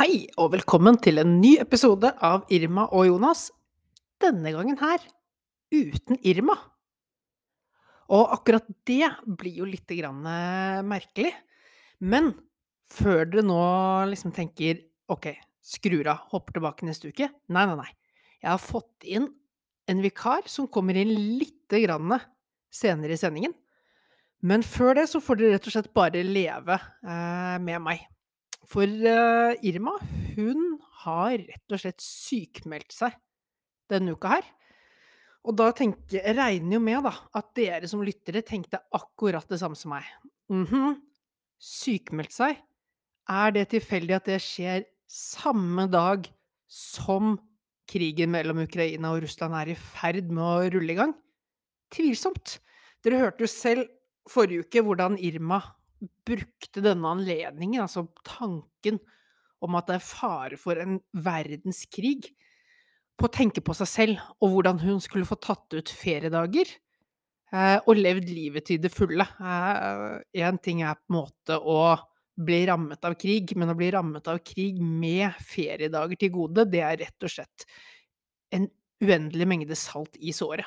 Hei, og velkommen til en ny episode av Irma og Jonas. Denne gangen her uten Irma. Og akkurat det blir jo litt eh, merkelig. Men før dere nå liksom tenker ok, skrur av, hopper tilbake neste uke Nei, nei, nei. Jeg har fått inn en vikar som kommer inn litt grann senere i sendingen. Men før det så får dere rett og slett bare leve eh, med meg. For uh, Irma, hun har rett og slett sykmeldt seg denne uka her. Og da tenker, jeg regner jo med da, at dere som lyttere tenkte akkurat det samme som meg. Mm -hmm. Sykmeldt seg? Er det tilfeldig at det skjer samme dag som krigen mellom Ukraina og Russland er i ferd med å rulle i gang? Tvilsomt. Dere hørte jo selv forrige uke hvordan Irma brukte denne anledningen, altså tanken om at det er fare for en verdenskrig, på å tenke på seg selv og hvordan hun skulle få tatt ut feriedager eh, og levd livet til det fulle. Én eh, ting er på en måte å bli rammet av krig, men å bli rammet av krig med feriedager til gode, det er rett og slett en uendelig mengde salt i såret.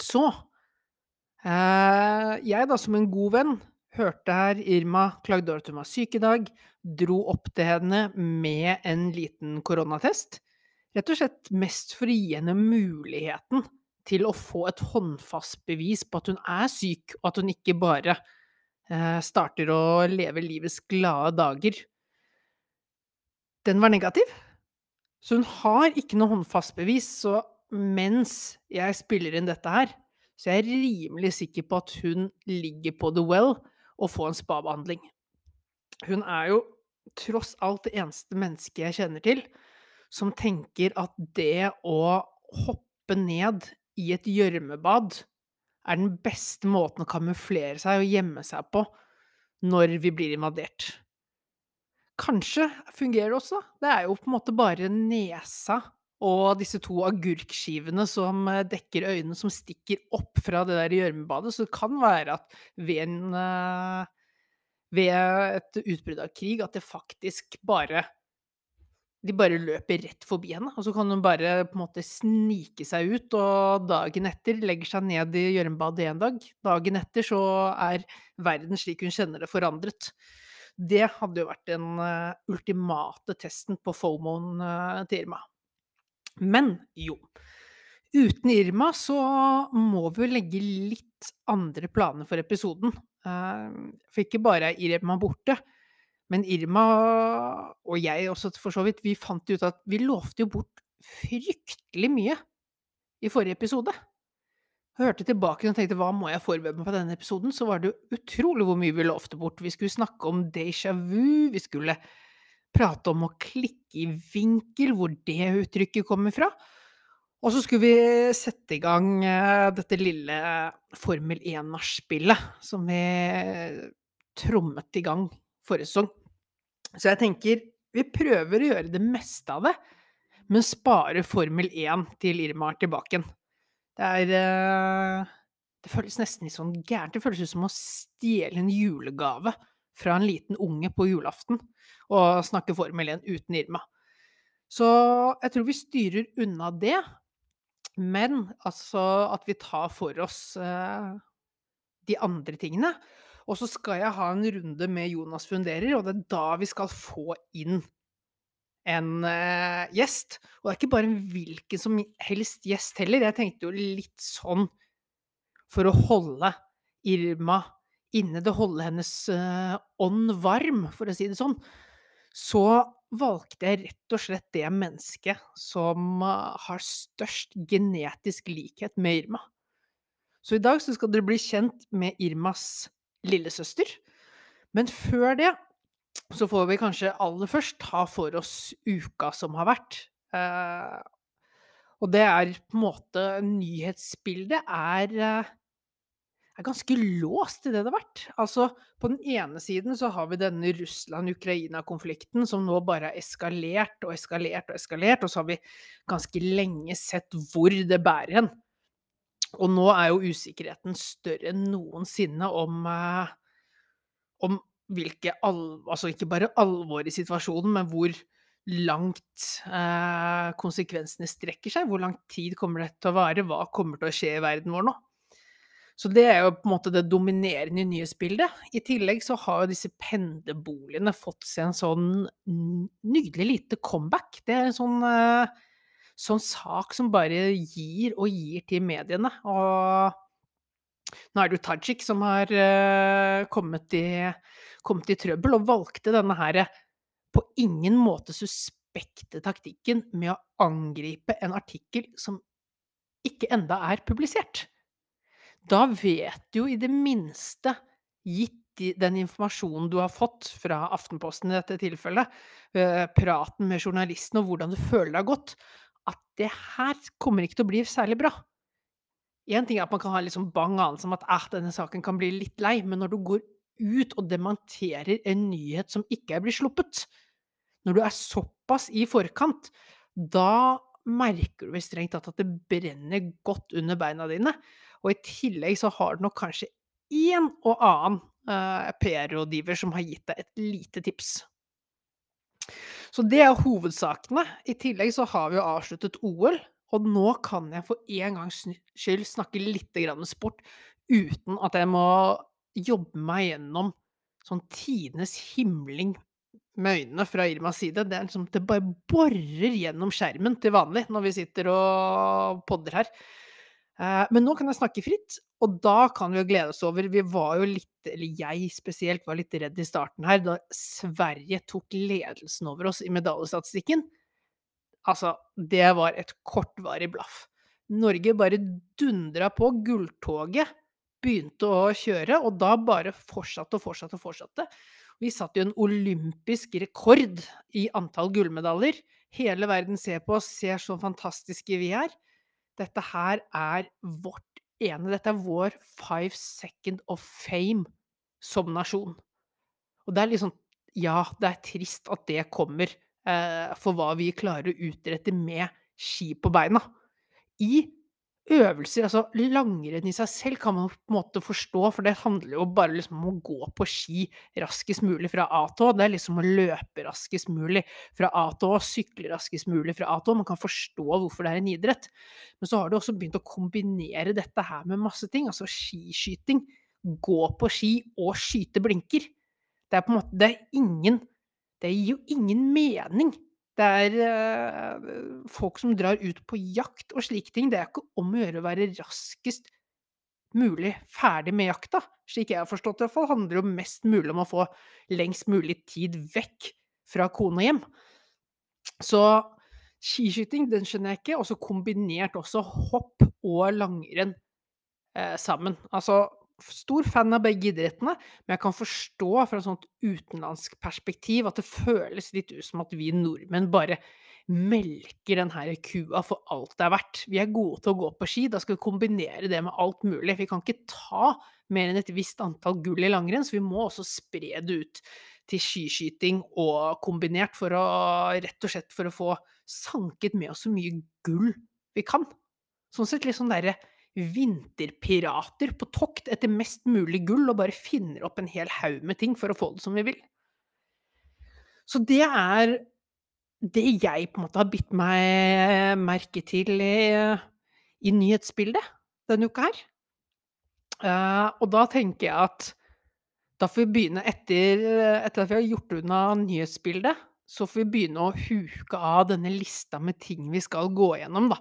Så eh, jeg, da, som en god venn, Hørte her Irma klagde over at hun var syk i dag, dro opp til henne med en liten koronatest. Rett og slett mest for å gi henne muligheten til å få et håndfast bevis på at hun er syk, og at hun ikke bare eh, starter å leve livets glade dager. Den var negativ. Så hun har ikke noe håndfast bevis, så mens jeg spiller inn dette her, så jeg er rimelig sikker på at hun ligger på The Well å få en spabehandling. Hun er jo tross alt det eneste mennesket jeg kjenner til som tenker at det å hoppe ned i et gjørmebad er den beste måten å kamuflere seg og gjemme seg på når vi blir invadert. Kanskje fungerer det også. Det er jo på en måte bare nesa og disse to agurkskivene som eh, dekker øynene, som stikker opp fra det der gjørmebadet. Så det kan være at ved, en, eh, ved et utbrudd av krig at det faktisk bare de bare løper rett forbi henne, og så kan hun bare på en måte snike seg ut, og dagen etter legger seg ned i gjørmebadet en dag. Dagen etter så er verden slik hun kjenner det, forandret. Det hadde jo vært den uh, ultimate testen på fomoen til Irma. Men jo, uten Irma så må vi jo legge litt andre planer for episoden. Eh, for ikke bare er Irma borte, men Irma og jeg også for så vidt, vi fant ut at vi lovte jo bort fryktelig mye i forrige episode. Hørte tilbake og tenkte hva må jeg forberede meg på denne episoden, så var det utrolig hvor mye vi lovte bort. Vi skulle snakke om déjà vu, vi skulle prate om å klikke i vinkel, hvor det uttrykket kommer fra. Og så skulle vi sette i gang eh, dette lille Formel 1-nachspielet som vi trommet i gang forrige sesong. Så jeg tenker vi prøver å gjøre det meste av det, men spare Formel 1 til Irma er tilbake. Det er eh, Det føles nesten litt sånn gærent. Det føles ut som å stjele en julegave fra en liten unge på julaften og snakke Formel 1 uten Irma. Så jeg tror vi styrer unna det, men altså at vi tar for oss eh, de andre tingene. Og så skal jeg ha en runde med Jonas Funderer, og det er da vi skal få inn en eh, gjest. Og det er ikke bare en hvilken som helst gjest heller. Jeg tenkte jo litt sånn for å holde Irma inne, det holde hennes uh, ånd varm, for å si det sånn, så valgte jeg rett og slett det mennesket som uh, har størst genetisk likhet med Irma. Så i dag så skal dere bli kjent med Irmas lillesøster. Men før det så får vi kanskje aller først ta for oss uka som har vært. Eh, og det er på en måte Nyhetsbildet er er ganske låst i det det har vært. Altså, på den ene siden så har vi denne Russland-Ukraina-konflikten som nå bare har eskalert og eskalert og eskalert, og så har vi ganske lenge sett hvor det bærer hen. Og nå er jo usikkerheten større enn noensinne om, eh, om hvilke alvor altså ikke bare alvor i situasjonen, men hvor langt, eh, konsekvensene strekker seg. Hvor lang tid kommer det til å vare? Hva kommer til å skje i verden vår nå? Så det er jo på en måte det dominerende nyhetsbildet. I tillegg så har jo disse pendlerboligene fått seg en sånn nydelig lite comeback. Det er en sånn, eh, sånn sak som bare gir og gir til mediene. Og nå er det jo Tajik som har, eh, kommet i kommet i trøbbel, og valgte denne her på ingen måte suspekte taktikken med å angripe en artikkel som ikke enda er publisert. Da vet du jo i det minste, gitt den informasjonen du har fått fra Aftenposten i dette tilfellet, eh, praten med journalisten og hvordan du føler det har gått, at det her kommer ikke til å bli særlig bra. Én ting er at man kan ha litt sånn bang anelse om at ah, denne saken kan bli litt lei, men når du går ut og dementerer en nyhet som ikke blitt sluppet, når du er såpass i forkant, da merker du vel strengt tatt at det brenner godt under beina dine. Og i tillegg så har du nok kanskje en og annen eh, PR-rådgiver som har gitt deg et lite tips. Så det er hovedsakene. I tillegg så har vi jo avsluttet OL, og nå kan jeg for en gangs skyld snakke litt grann sport uten at jeg må jobbe meg gjennom sånn tidenes himling med øynene fra Irmas side. Det er liksom det bare borer gjennom skjermen til vanlig når vi sitter og podder her. Eh, men nå kan jeg snakke fritt, og da kan vi jo glede oss over Vi var jo litt, eller jeg spesielt, var litt redd i starten her da Sverige tok ledelsen over oss i medaljestatistikken. Altså, det var et kortvarig blaff. Norge bare dundra på. Gulltoget begynte å kjøre, og da bare fortsatte og fortsatte og fortsatte. Vi satte jo en olympisk rekord i antall gullmedaljer. Hele verden ser på oss, ser så fantastiske vi er. Dette her er vårt ene Dette er vår five second of fame som nasjon. Og det er sånn Ja, det er trist at det kommer, eh, for hva vi klarer å utrette med ski på beina. I øvelser altså langrenn i seg selv kan man på en måte forstå, for det handler jo bare liksom om å gå på ski raskest mulig fra A til Å. Det er liksom å løpe raskest mulig fra A til Å, sykle raskest mulig fra A til Å. Man kan forstå hvorfor det er en idrett. Men så har du også begynt å kombinere dette her med masse ting, altså skiskyting. Gå på ski og skyte blinker. Det er på en måte Det er ingen Det gir jo ingen mening. Det er eh, folk som drar ut på jakt og slike ting. Det er ikke om å gjøre å være raskest mulig ferdig med jakta. Slik jeg har forstått det, i hvert fall, handler det mest mulig om å få lengst mulig tid vekk fra kone og hjem. Så skiskyting, den skjønner jeg ikke. Og så kombinert også hopp og langrenn eh, sammen. Altså stor fan av begge idrettene, men jeg kan forstå fra et sånt utenlandsk perspektiv at det føles litt ut som at vi nordmenn bare melker den her kua for alt det er verdt. Vi er gode til å gå på ski, da skal vi kombinere det med alt mulig. Vi kan ikke ta mer enn et visst antall gull i langrenn, så vi må også spre det ut til skiskyting og kombinert for å rett og slett for å få sanket med oss så mye gull vi kan. Sånn sett litt sånn derre vinterpirater på tokt etter mest mulig gull og bare finner opp en hel haug med ting for å få det som vi vil. Så det er det jeg på en måte har bitt meg merke til i, i nyhetsbildet denne uka her. Uh, og da tenker jeg at da får vi begynne etter, etter at vi har gjort unna nyhetsbildet, så får vi begynne å huke av denne lista med ting vi skal gå gjennom, da.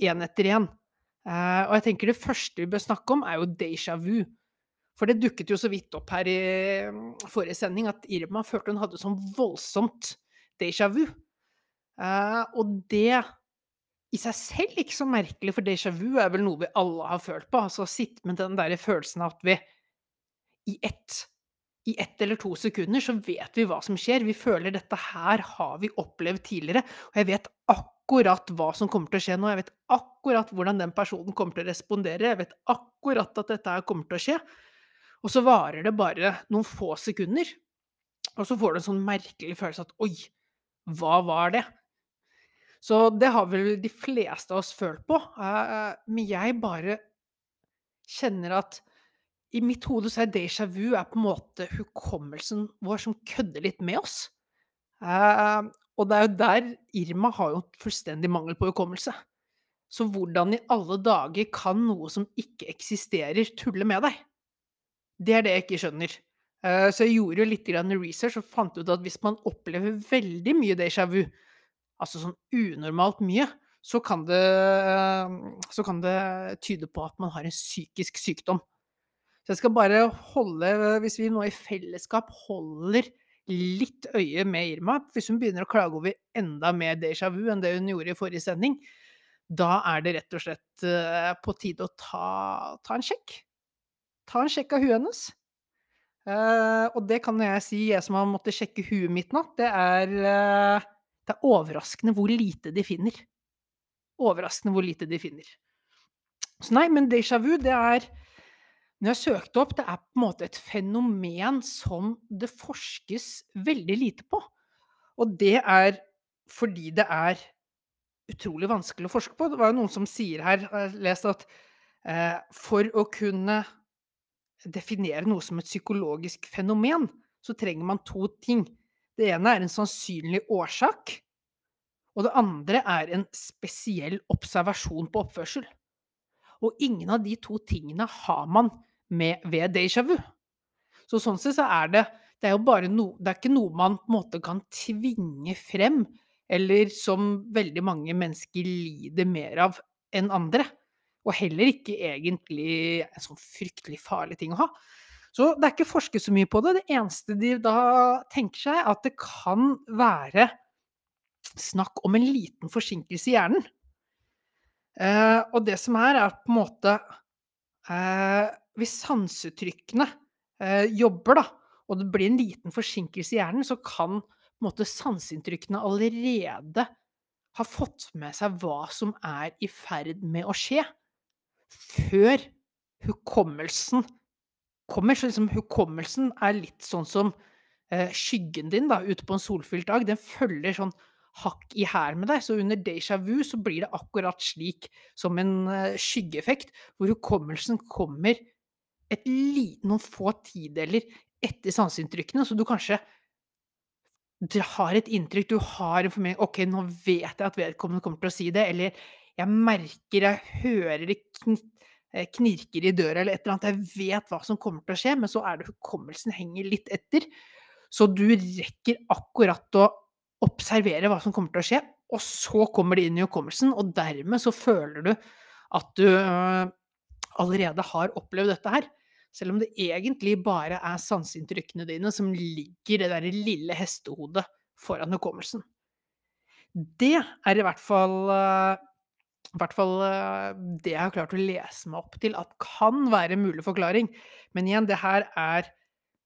Én etter én. Uh, og jeg tenker det første vi bør snakke om, er jo déjà vu. For det dukket jo så vidt opp her i um, forrige sending at Irma følte hun hadde sånn voldsomt déjà vu. Uh, og det i seg selv ikke så merkelig, for déjà vu er vel noe vi alle har følt på. Altså å sitte med den der følelsen av at vi i ett, i ett eller to sekunder så vet vi hva som skjer. Vi føler dette her har vi opplevd tidligere, og jeg vet akkurat akkurat hva som kommer til å skje nå. Jeg vet akkurat hvordan den personen kommer til å respondere. Jeg vet akkurat at dette kommer til å skje. Og så varer det bare noen få sekunder, og så får du en sånn merkelig følelse at oi, hva var det? Så det har vel de fleste av oss følt på. Eh, men jeg bare kjenner at i mitt hode så er déjà vu er på en måte hukommelsen vår som kødder litt med oss. Eh, og det er jo der Irma har jo fullstendig mangel på hukommelse. Så hvordan i alle dager kan noe som ikke eksisterer, tulle med deg? Det er det jeg ikke skjønner. Eh, så jeg gjorde jo litt research og fant ut at hvis man opplever veldig mye déjà vu, altså sånn unormalt mye, så kan det, så kan det tyde på at man har en psykisk sykdom. Så jeg skal bare holde Hvis vi nå i fellesskap holder litt øye med Irma, hvis hun begynner å klage over enda mer déjà vu enn det hun gjorde i forrige sending, da er det rett og slett eh, på tide å ta, ta en sjekk. Ta en sjekk av huet hennes. Uh, og det kan jeg si, jeg som har måttet sjekke huet mitt nå, det er, uh, det er overraskende hvor lite de finner. Overraskende hvor lite de finner. Så nei, men déjà vu, det er Når jeg søkte opp, det er på en måte et fenomen som det forskes veldig lite på. Og det er fordi det er utrolig vanskelig å forske på. Det var jo noen som sier her, jeg har lest at eh, for å kunne definere noe som et psykologisk fenomen, så trenger man to ting. Det ene er en sannsynlig årsak, og det andre er en spesiell observasjon på oppførsel. Og ingen av de to tingene har man med ved déjà vu. Så sånn sett så er det det er jo bare no, det er ikke noe man på en måte kan tvinge frem, eller som veldig mange mennesker lider mer av enn andre. Og heller ikke egentlig en sånn fryktelig farlig ting å ha. Så det er ikke forsket så mye på det. Det eneste de da tenker seg, er at det kan være snakk om en liten forsinkelse i hjernen. Eh, og det som er, er på en måte eh, Hvis sansetrykkene eh, jobber, da, og det blir en liten forsinkelse i hjernen, så kan måte sanseinntrykkene allerede ha fått med seg hva som er i ferd med å skje før hukommelsen kommer. Så liksom hukommelsen er litt sånn som eh, skyggen din da, ute på en solfylt dag. Den følger sånn hakk i hæl med deg. Så under déjà vu så blir det akkurat slik som en eh, skyggeeffekt, hvor hukommelsen kommer et li, noen få tideler etter sanseinntrykkene, så du kanskje du har et inntrykk, du har en formening OK, nå vet jeg at vedkommende kommer til å si det, eller jeg merker, jeg hører det eh, knirker i døra eller et eller annet. Jeg vet hva som kommer til å skje, men så er det hukommelsen henger litt etter. Så du rekker akkurat å observere hva som kommer til å skje, og så kommer det inn i hukommelsen, og dermed så føler du at du øh, allerede har opplevd dette her. Selv om det egentlig bare er sanseinntrykkene dine som ligger i det der lille hestehodet foran hukommelsen. Det er i hvert fall øh, i hvert fall eh, det jeg har klart å lese meg opp til at kan være en mulig forklaring. Men igjen, det her er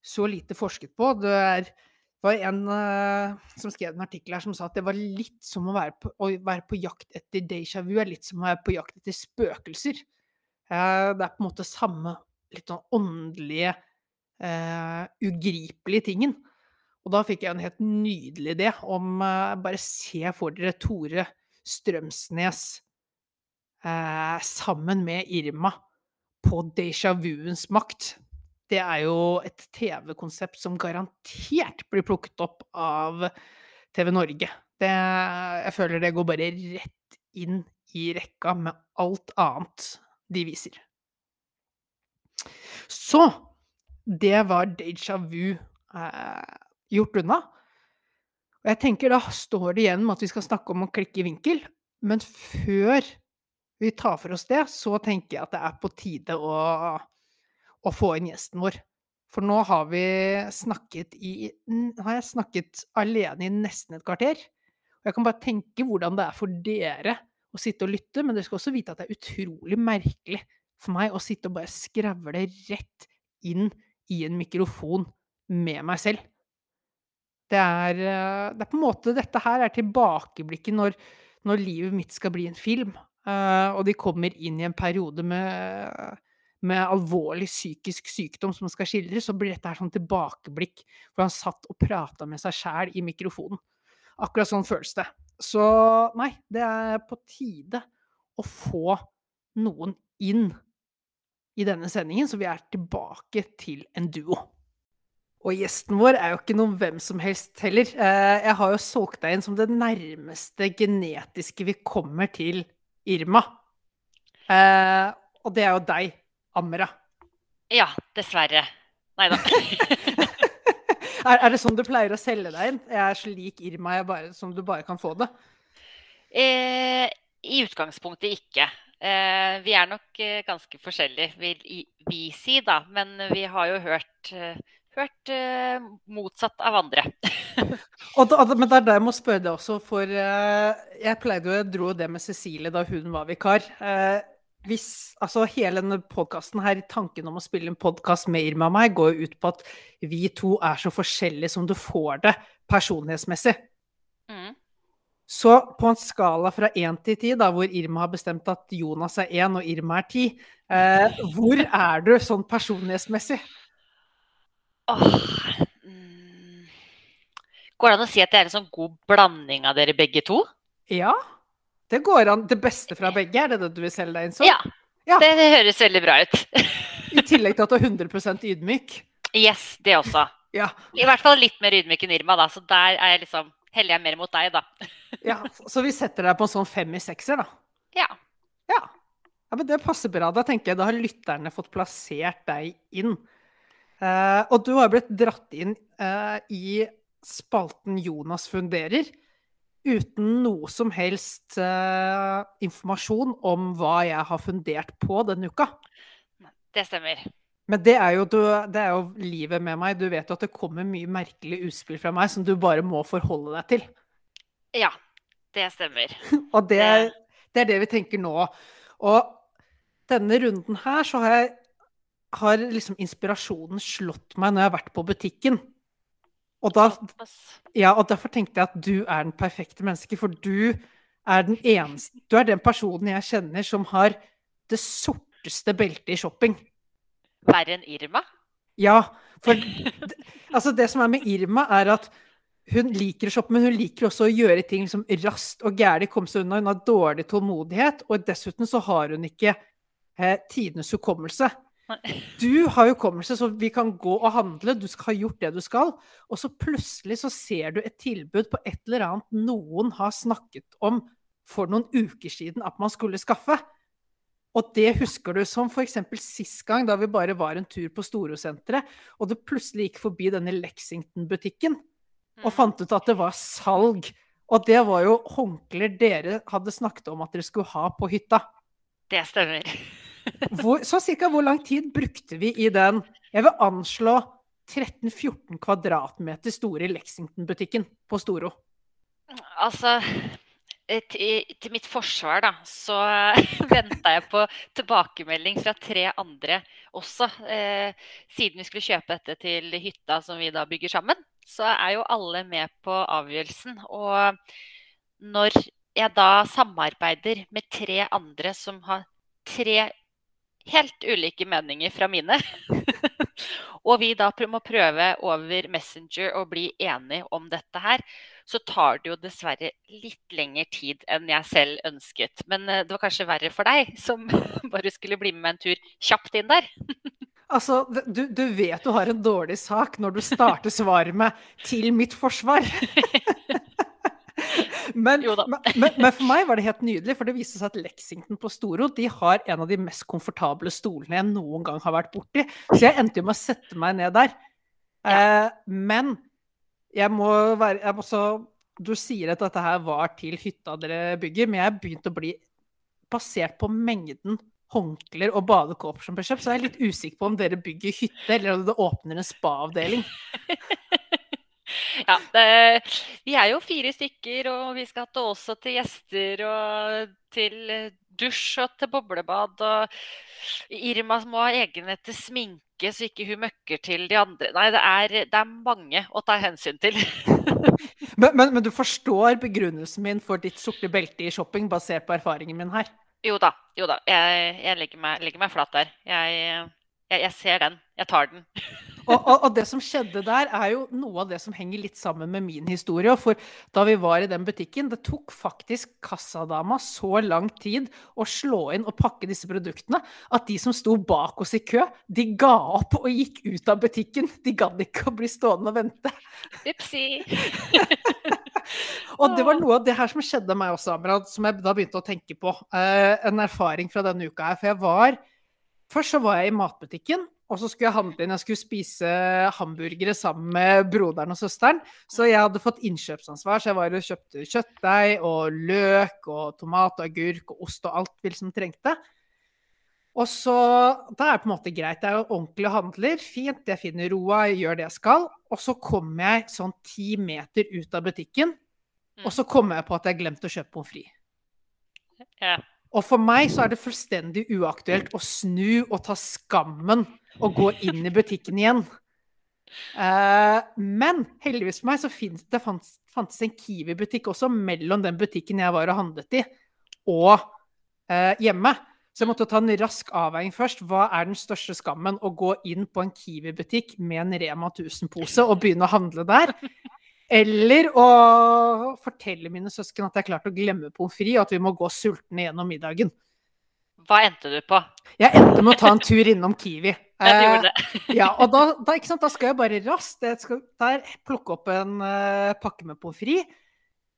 så lite forsket på. Det er, var en uh, som skrev en artikkel her som sa at det var litt som å være på, å være på jakt etter déjà vu, er litt som å være på jakt etter spøkelser. Uh, det er på en måte samme litt sånn åndelige, uh, ugripelige tingen. Og da fikk jeg en helt nydelig idé om Bare se for dere Tore Strømsnes eh, sammen med Irma på déjà vuens makt. Det er jo et TV-konsept som garantert blir plukket opp av TV Norge. Det, jeg føler det går bare rett inn i rekka med alt annet de viser. Så det var déjà vu eh, gjort unna. Og jeg tenker da står det igjen med at vi skal snakke om å klikke i vinkel, men før vi tar for oss det, så tenker jeg at det er på tide å, å få inn gjesten vår. For nå har vi snakket i Har jeg snakket alene i nesten et kvarter. Og jeg kan bare tenke hvordan det er for dere å sitte og lytte, men dere skal også vite at det er utrolig merkelig for meg å sitte og bare skravle rett inn i en mikrofon med meg selv. Det er, eh, det er på en måte Dette her er tilbakeblikket når, når livet mitt skal bli en film. Uh, og de kommer inn i en periode med, med alvorlig psykisk sykdom som skal skildres, så blir dette her sånn tilbakeblikk hvor han satt og prata med seg sjæl i mikrofonen. Akkurat sånn føles det. Så nei, det er på tide å få noen inn i denne sendingen, så vi er tilbake til en duo. Og gjesten vår er jo ikke noen hvem som helst heller. Eh, jeg har jo solgt deg inn som det nærmeste genetiske vi kommer til Irma. Eh, og det er jo deg, Amra. Ja, dessverre. Nei da. er, er, det sånn du pleier å selge deg inn? Jeg er slik Irma jeg bare, som du bare kan få det? Eh, I utgangspunktet ikke. Eh, vi er nok eh, ganske forskjellige, vil vi si, da. Men vi har jo hørt, eh, hørt eh, motsatt av andre. og da, men det er der jeg må spørre deg også, for jeg pleide jo, jeg dro det med Cecilie da hun var vikar hvis, altså hele denne podkasten her, tanken om å spille en podkast med Irma og meg, går jo ut på at vi to er så forskjellige som du får det personlighetsmessig. Så på en skala fra én til ti, da, hvor Irma har bestemt at Jonas er én og Irma er ti, eh, hvor er du sånn personlighetsmessig? Åh, mm. Går det an å si at det er en sånn god blanding av dere begge to? Ja. Det går an. Det beste fra begge, er det det du vil selge deg inn som? Ja. ja. Det, det, høres veldig bra ut. I tillegg til at du er 100% ydmyk? Yes, det også. Ja. I hvert fall litt mer ydmyk enn Irma, da. Så der er jeg liksom heller jeg mer mot deg, da. ja, Så vi setter deg på en sånn fem i sekser, da? Ja. ja. Ja, men Det passer bra. Da tenker jeg da har lytterne fått plassert deg inn. Uh, og du har blitt dratt inn uh, i spalten Jonas funderer uten noe som helst uh, informasjon om hva jeg har fundert på denne uka. Det stemmer. Men det er, jo, det er, jo, livet med meg. Du vet jo at det kommer mye merkelig utspill fra meg som du bare må forholde deg til. Ja, det stemmer. og det, det, er det vi tenker nå. Og denne runden her så har, jeg, har liksom inspirasjonen slått meg når jeg har vært på butikken. Og, da, ja, og derfor tenkte jeg at du er den perfekte menneske, for du er den eneste Du er den personen jeg kjenner som har det sorteste beltet i shopping. Verre enn Irma? Ja. For altså det som er med Irma, er at hun liker å shoppe, men hun liker også å gjøre ting liksom raskt og gærent, komme seg unna. Hun har dårlig tålmodighet, og dessuten så har hun ikke eh, tidenes hukommelse. Du har hukommelse, så vi kan gå og handle, du skal ha gjort det du skal, og så plutselig så ser du et tilbud på et eller annet noen har snakket om for noen uker siden at man skulle skaffe. Og det husker du som f.eks. sist gang, da vi bare var en tur på Storosenteret, og du plutselig gikk forbi denne Lexington-butikken og mm. fant ut at det var salg. Og det var jo håndklær dere hadde snakket om at dere skulle ha på hytta. Det stemmer. Hvor, så cirka hvor lang tid brukte vi i den Jeg vil anslå 13-14 kvadratmeter store Lexington-butikken på Storo. Altså til, til, mitt forsvar, da, så venta jeg på tilbakemelding fra tre andre også. Eh, siden vi skulle kjøpe dette til hytta som vi da bygger sammen, så er jo alle med på avgjørelsen. Og når jeg da samarbeider med tre andre som har tre helt ulike meninger fra mine. og vi da må prøve over Messenger å bli enige om dette her, så tar det jo dessverre litt lengre tid enn jeg selv ønsket. Men eh, det var kanskje verre for deg, som bare skulle bli med meg en tur kjapt inn der. Altså, du, du, vet du har en dårlig sak når du starter svaret med 'til mitt forsvar'. Men, men, men, for meg var det helt nydelig, for det viste seg at Lexington på Storo de har en av de mest komfortable stolene jeg noen gang har vært borti. Så jeg endte jo med å sette meg ned der. Ja. Eh, men jeg må være jeg må så, Du sier at dette her var til hytta dere bygger, men jeg begynte å bli Basert på mengden håndklær og badekåper som ble kjøpt, så er jeg litt usikker på om dere bygger hytte, eller om det åpner en spa-avdeling. Ja, det, vi er jo fire stykker, og vi skal også til gjester og til dusj og til boblebad. Og Irma må ha egenhet til sminke, så ikke hun møkker til de andre. Nei, det er, det er mange å ta hensyn til. men, men, men, du forstår begrunnelsen min for ditt sorte belte i shopping, basert på erfaringen min her? Jo da. Jo da. Jeg, jeg legger, meg, legger, meg, flat der. Jeg, jeg, jeg ser den. Jeg tar den. Og, og, og, det som skjedde der, er jo noe av det som henger litt sammen med min historie. For da vi var i den butikken, det tok faktisk kassadama så lang tid å slå inn og pakke disse produktene at de som sto bak oss i kø, de ga opp og gikk ut av butikken. De gadd ikke å bli stående og vente. Upsi. og det var noe av det her som skjedde meg også, Amrad, som jeg da begynte å tenke på. Uh, en erfaring fra denne uka her. For jeg var Først så var jeg i matbutikken, og så skulle jeg handle inn. Jeg skulle spise hamburgere sammen med broderen og søsteren. Så jeg hadde fått innkjøpsansvar, så jeg var og kjøpte kjøttdeig og løk og tomat og agurk og ost og alt vi liksom trengte. Og så Da er det på en måte greit. Det er jo ordentlig handler. Fint, jeg finner roa, jeg gjør det jeg skal. Og så kommer jeg sånn ti meter ut av butikken, og så kommer jeg på at jeg glemte å kjøpe pommes frites. Ja. Og for meg så er det fullstendig uaktuelt å snu og ta skammen og gå inn i butikken igjen. Uh, men heldigvis for meg så finnes, det fantes, fantes en Kiwi-butikk også mellom den butikken jeg var og handlet i, og uh, hjemme. Så jeg måtte ta en rask avveining først. Hva er den største skammen? Å gå inn på en Kiwi-butikk med en Rema 1000-pose og begynne å handle der? Eller å fortelle mine søsken at jeg klarte å glemme pommes frites, og at vi må gå sultne gjennom middagen. Hva endte du på? Jeg endte med å ta en tur innom Kiwi. Ja, gjorde det. Eh, ja, og da, da, da, skal jeg bare raskt jeg skal der, plukke opp en uh, pakke med pommes frites,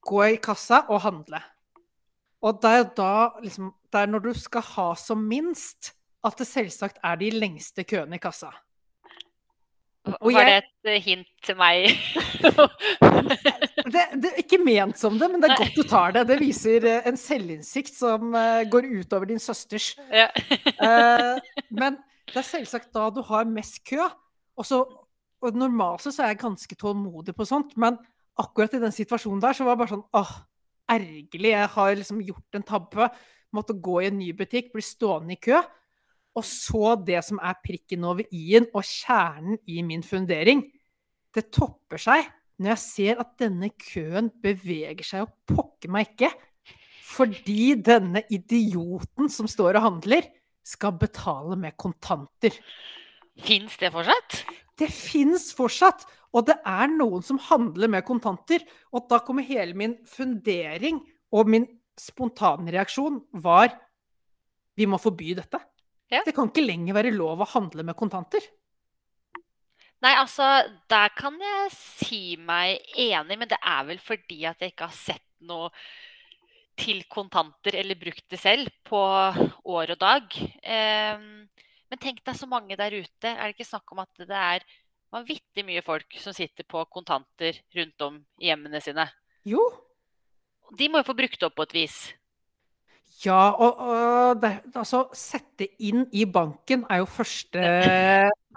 gå i kassa og handle. Og det er da liksom Det er når du skal ha som minst, at det selvsagt er de lengste køene i kassa. Og Var det et eh, hint til meg? det, det, er ikke ment som det, men det er godt du tar det. Det viser en selvinnsikt som uh, går utover din søsters. Ja. uh, men det er selvsagt da du har mest kø. Og, og normalt så er jeg ganske tålmodig på sånt, men akkurat i den situasjonen der så var det bare sånn åh, ergerlig. Jeg har liksom gjort en tabbe. Måtte gå i en ny butikk, bli stående i kø. Og så det som er prikken over i-en og kjernen i min fundering. Det topper seg når jeg ser at denne køen beveger seg og pokker meg ikke. Fordi denne idioten som står og handler, skal betale med kontanter. Fins det fortsatt? Det fins fortsatt. Og det er noen som handler med kontanter. Og da kommer hele min fundering og min spontanreaksjon var vi må forby dette. Ja. Det kan ikke lenger være lov å handle med kontanter. Nei, altså, der kan jeg si meg enig, men det er vel fordi at jeg ikke har sett noe til kontanter eller brukt det selv på år og dag. Eh, men tenk deg så mange der ute. Er det ikke snakk om at det er vanvittig mye folk som sitter på kontanter rundt om i hjemmene sine? Jo. De må jo få brukt opp på et vis. Ja, og, og det, altså Sette inn i banken er jo første,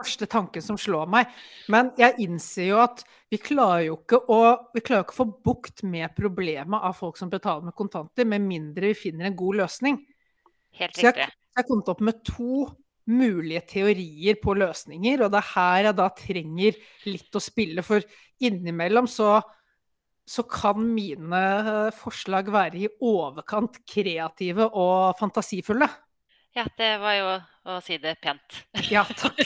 første tanken som slår meg. Men jeg innser jo at vi klarer jo ikke å, vi klarer ikke få bukt med problemet av folk som betaler med kontanter, med mindre vi finner en god løsning. Helt Så jeg, jeg kommet opp med to mulige teorier på løsninger, og det er her jeg da trenger litt å spille, for innimellom så så kan mine eh, forslag være i overkant kreative og fantasifulle. Ja, det var jo å si det pent. Ja, takk.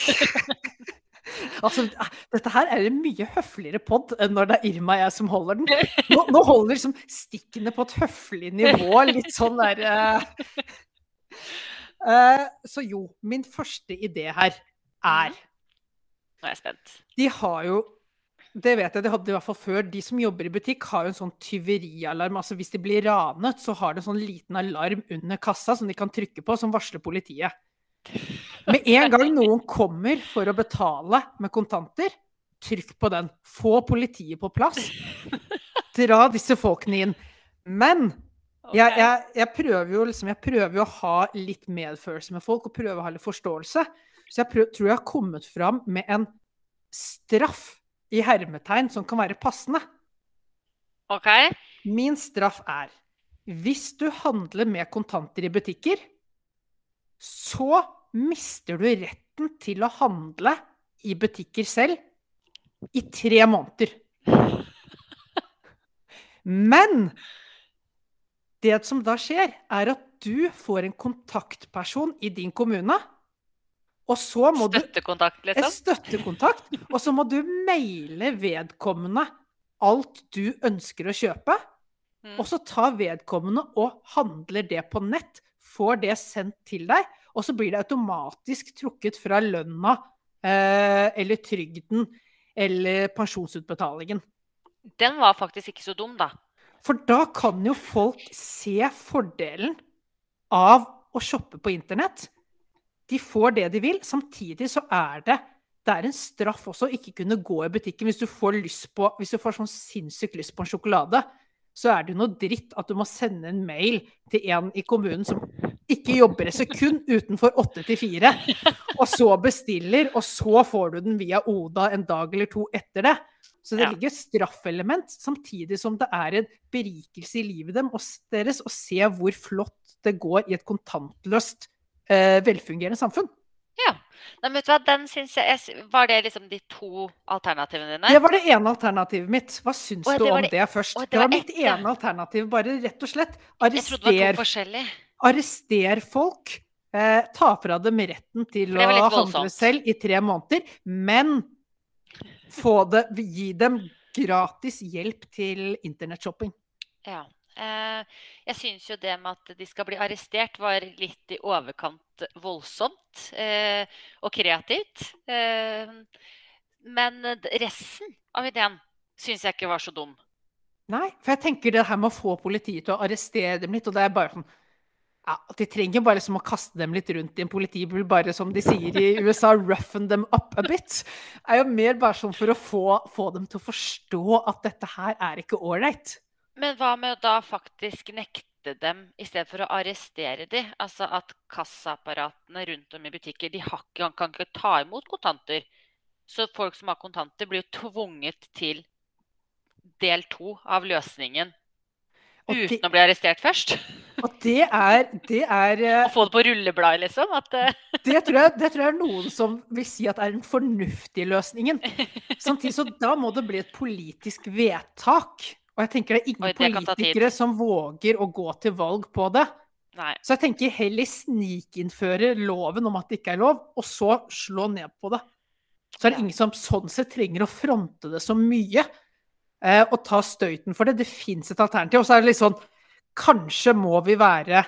altså, dette her er en mye høfligere pod enn når det er Irma og jeg som holder den. Nå, nå holder liksom stikkene på et høflig nivå, litt sånn der uh... Uh, Så jo, min første idé her er mhm. Nå er jeg spent. De har jo det vet jeg, Det hadde i hvert fall før. De som jobber i butikk, har jo en sånn tyverialarm. Altså hvis de blir ranet, så har de en sånn liten alarm under kassa som de kan trykke på, som varsler politiet. Med en gang noen kommer for å betale med kontanter, trykk på den. Få politiet på plass. Dra disse folkene inn. Men jeg, jeg, jeg, prøver jo liksom, jeg prøver jo å ha litt medfølelse med folk og prøve å ha litt forståelse. Så jeg prøver, tror jeg har kommet fram med en straff i hermetegn som kan være passende. Ok. Min straff er hvis du handler med kontanter i butikker, så mister du retten til å handle i butikker selv i tre måneder. Men det som da skjer, er at du får en kontaktperson i din kommune Og så må du Støttekontakt, en liksom? støttekontakt, og så må du maile vedkommende alt du ønsker å kjøpe. Mm. Og så tar vedkommende og handler det på nett, får det sendt til deg, og så blir det automatisk trukket fra lønna eh, eller trygden eller pensjonsutbetalingen. Den var faktisk ikke så dum, da. For da kan jo folk se fordelen av å shoppe på internett. De får det de vil. Samtidig så er det det er en straff også å ikke kunne gå i butikken hvis du får, lyst på, hvis du får sånn sinnssykt lyst på en sjokolade. Så er det jo noe dritt at du må sende en mail til en i kommunen som ikke jobber et sekund utenfor åtte til fire, og så bestiller, og så får du den via Oda en dag eller to etter det. Så det ligger et straffelement, samtidig som det er en berikelse i livet deres å se hvor flott det går i et kontantløst, velfungerende samfunn. Ja. Men vet du hva, den syns jeg, Var det liksom de to alternativene dine? Det var det ene alternativet mitt. Hva syns du om det- det først? å, det, det var var mitt ett, ja. ene alternativ. Bare rett og slett var arrester, arrester folk. Eh, ta fra dem retten til å handle selv i tre måneder. Men få det, gi dem gratis hjelp til internettshopping. Ja. Eh, jeg syns jo det med at de skal bli arrestert, var litt i overkant voldsomt eh, og kreativt. Eh, men resten av ideen syns jeg ikke var så dum. Nei, for jeg tenker det her med å få politiet til å arrestere dem litt, og det er bare sånn ja, De trenger bare liksom å kaste dem litt rundt i en politibil, bare som de sier i USA, 'roughen them up a bit'. er jo mer bare sånn for å få, få dem til å forstå at dette her er ikke ålreit. Men hva med å da faktisk nekte dem i stedet for å arrestere dem? Altså at kassaapparatene rundt om i butikker de ikke, kan ikke ta imot kontanter. Så folk som har kontanter, blir jo tvunget til del to av løsningen det, uten å bli arrestert først. og det er, det er Å få det på rullebladet, liksom. At, eh, det tror, jeg, det tror jeg er noen som vil si at er den fornuftige løsningen. Samtidig så da må det bli et politisk vedtak. Og jeg tenker det er ingen Oi, det politikere som våger å gå til valg på det. nei. Så jeg tenker heller snikinnføre loven om at det ikke er lov, og så slå ned på det. Så er det ingen som sånn sett trenger å fronte det så mye. Eh, og ta støyten for det. Det fins et alternativ. Og så er det litt sånn Kanskje må vi være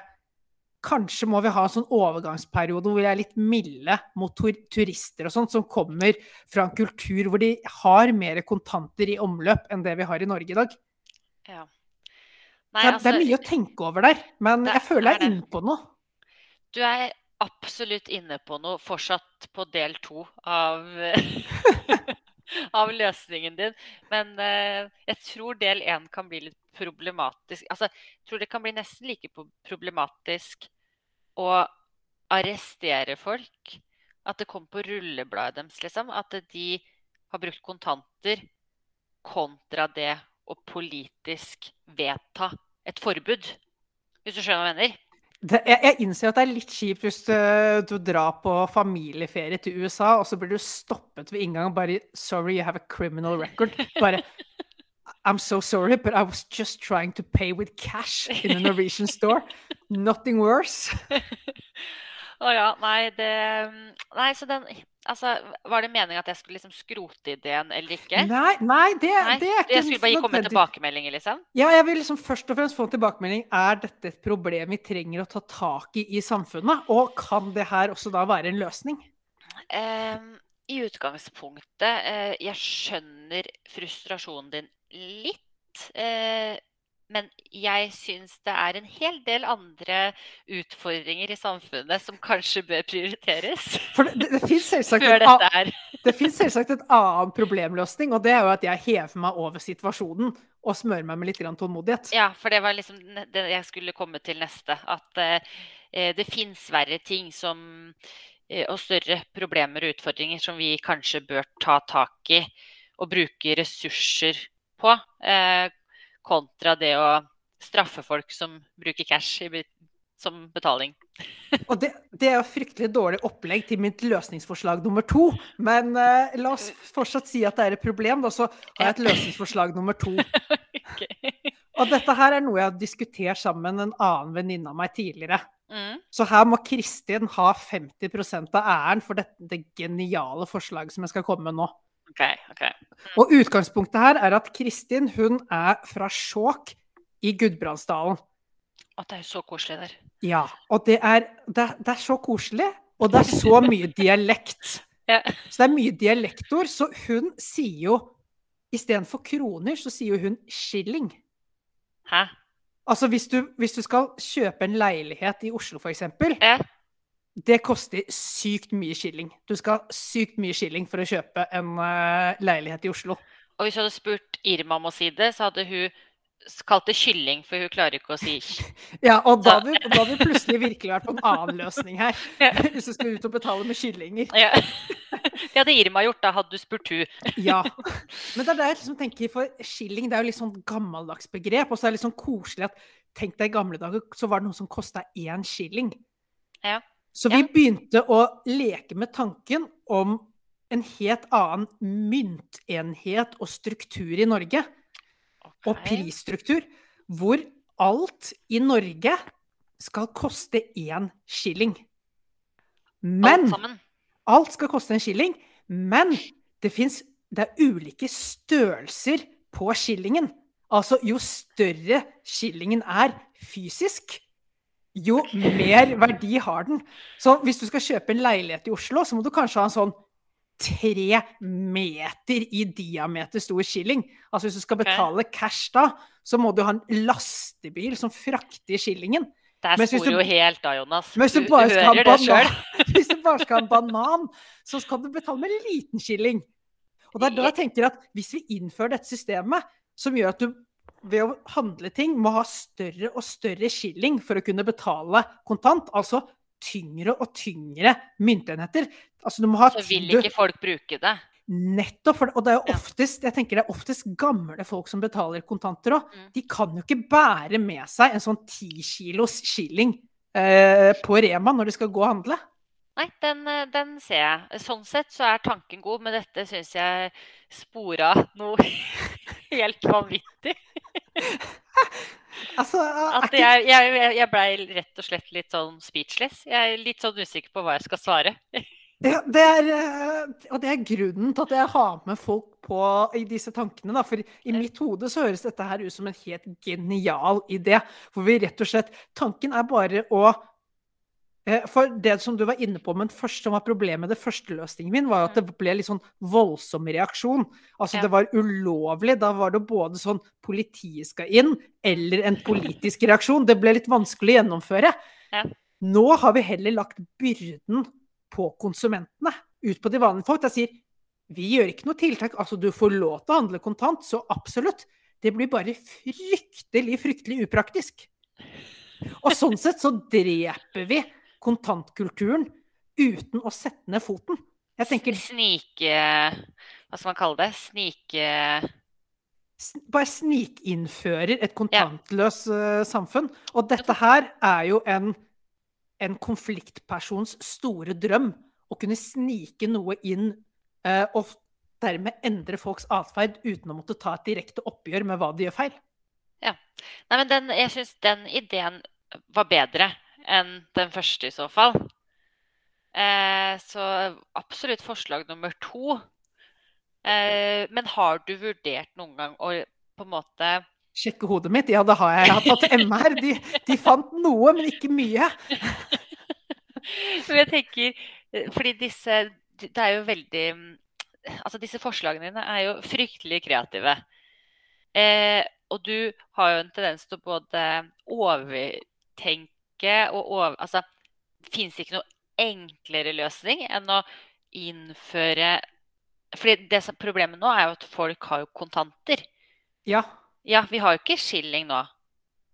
Kanskje må vi ha en sånn overgangsperiode hvor vi er litt milde mot turister og sånt, som kommer fra en kultur hvor de har mer kontanter i omløp enn det vi har i Norge i dag. Ja. Det Nei, er, det er altså, mye å tenke over der, men det jeg føler jeg er er inne på noe. du er absolutt inne på noe fortsatt på del to av, av løsningen din. Men uh, jeg tror del én kan bli litt problematisk. Altså, jeg tror det kan bli nesten like problematisk å arrestere folk. At det kommer på rullebladet deres, liksom. At de har brukt kontanter kontra det å politisk vedta et forbud. Hvis du skjønner hva jeg mener? Det, jeg, jeg innser at det er litt kjipt hvis du, du drar på familieferie til USA, og så blir du stoppet ved inngangen bare 'Sorry, you have a criminal record'. Bare I'm so sorry, but I was just trying to pay with cash in a Norwegian store. Nothing worse. Å ja, nei, det Nei, så den Altså, var det meningen at jeg skulle liksom skrote ideen eller ikke? Nei, nei, det, Nei, det er ikke Jeg skulle bare komme med tilbakemeldinger, liksom? Ja, jeg vil liksom først og fremst få en tilbakemelding. Er dette et problem vi trenger å ta tak i i samfunnet? Og kan det her også da være en løsning? Um, I utgangspunktet uh, Jeg skjønner frustrasjonen din litt. eh, men jeg syns det er en hel del andre utfordringer i samfunnet som kanskje bør prioriteres For det, det, det fins selvsagt, selvsagt et annen problemløsning, og det er jo at jeg hever meg over situasjonen og smører meg med litt grann tålmodighet. Ja, for det var liksom det jeg skulle komme til neste. At eh, det fins verre ting som eh, og større problemer og utfordringer som vi kanskje bør ta tak i og bruke ressurser på, eh, kontra det å straffe folk som bruker cash i, som betaling. Og det, det er jo fryktelig dårlig opplegg til mitt løsningsforslag nummer to. Men uh, la oss fortsatt si at det er et problem, da, så har jeg et løsningsforslag nummer to. okay. Og dette her er noe jeg har diskutert sammen med en annen venninne av meg tidligere. Mm. Så her må Kristin ha 50% av æren for dette det geniale forslaget som jeg skal komme med nå. OK. ok. Og utgangspunktet her er at Kristin hun er fra Skjåk i Gudbrandsdalen. Å, det er jo så koselig der. Ja, og det er, det, det er så koselig, og det er så mye dialekt. Ja. Så det er mye dialektord, så hun sier jo Istedenfor kroner, så sier hun skilling. Hæ? Altså hvis du, hvis du skal kjøpe en leilighet i Oslo, eksempel, Ja. Det koster sykt mye skilling. Du skal ha sykt mye skilling for å kjøpe en eh, leilighet i Oslo. Og hvis du hadde spurt Irma om å si det, så hadde hun kalt det kylling, for hun klarer ikke å si Ja, og da hadde vi, plutselig virkelig vært på en annen løsning her. Hvis du skal ut og betale med kyllinger. ja. Det hadde Irma gjort, da hadde du spurt hun. Ja. Men det er det jeg liksom tenker, for skilling det er jo litt sånn gammeldags begrep. Og så er det litt sånn koselig at tenk deg i gamle dager, så var det noe som kosta én skilling. Ja. Så vi Ja. begynte å leke med tanken om en helt annen myntenhet og struktur i Norge. Og prisstruktur. Hvor alt i Norge skal koste én skilling. Men Alt. Alt skal koste en skilling, men det fins Det er ulike størrelser på skillingen. Altså, jo større skillingen er fysisk, jo mer verdi har den. Så hvis du skal kjøpe en leilighet i Oslo, så må du kanskje ha en sånn tre meter i diameter stor skilling. Altså hvis du skal betale cash da, så må du ha en lastebil som frakter skillingen. Der hvis du- jo helt da, Jonas. Du ha hører det sjøl. hvis du bare skal ha en banan, så skal du betale med en liten skilling. Og det er da jeg tenker at hvis vi innfører dette systemet, som gjør at du ved å handle ting må ha større og større skilling for å kunne betale kontant, altså tyngre og tyngre myntenheter. Altså du må ha Så vil ikke folk bruke det. Nettopp. For, og det er jo oftest jeg tenker det er oftest gamle folk som betaler kontanter òg. Mm. De kan jo ikke bære med seg en sånn ti kilos skilling eh, på Rema når de skal gå og handle. Nei, den, eh, den ser jeg. Sånn sett så er tanken god, men dette syns jeg spora noe helt vanvittig. Altså, At jeg, jeg, jeg blei rett og slett litt sånn speechless. Jeg er litt sånn usikker på hva jeg skal svare. ja, det er, eh, og det er grunnen til at jeg har med folk på i disse tankene. Da. For i mitt hode så høres dette her ut som en helt genial idé. For vi rett og slett Tanken er bare å For det som du var inne på, men først som var problemet med det første løsningen min, var at det ble litt sånn voldsom reaksjon. Altså Ja. det var ulovlig. Da var det både sånn politiet skal inn, eller en politisk reaksjon. Det ble litt vanskelig å gjennomføre. Ja. Nå har vi heller lagt byrden på konsumentene, ut på de vanlige folk. Jeg sier vi gjør ikke noe tiltak. Altså, du får lov til å handle kontant, så absolutt. Det blir bare fryktelig, fryktelig upraktisk. Og sånn sett så dreper vi kontantkulturen uten å sette ned foten. Jeg tenker Snike Hva skal man kalle det? Snike bare snikinnfører et kontantløst ja. samfunn. Og dette her er jo en, en konfliktpersons store drøm. Å kunne snike noe inn eh, og dermed endre folks atferd uten å måtte ta et direkte oppgjør med hva de gjør feil. Nei, men den, jeg syns den ideen var bedre enn den første, i så fall. Eh, så absolutt forslag nummer to. Eh, men har du vurdert noen gang å på en måte Sjekke hodet mitt? Ja, det har jeg. Jeg har tatt MR. De, de fant noe, men ikke mye. Men jeg tenker eh, Fordi disse Det er jo veldig Altså, disse forslagene dine er jo fryktelig kreative. Eh, og du har jo en tendens til å både overtenke og over... Altså, fins ikke noe enklere løsning enn å innføre Fordi det som problemet nå er jo at folk har jo kontanter. Ja. Ja, vi har jo ikke skilling nå.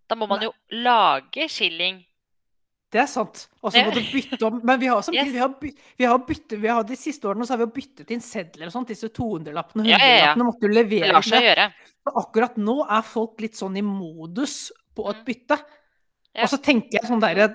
Da må man Nei. jo lage skilling. Det er sant. Og så må du bytte om. Men vi har samtidig Yes. vi har by, vi har bytte, vi har De siste årene så har vi byttet inn sedler og sånt. Disse 200-lappene, Ja, ja, ja. 100-lappene måtte jo Det levere lar seg gjøre. Akkurat nå er folk litt sånn i modus på et Mm. Ja. Og så tenker jeg sånn derre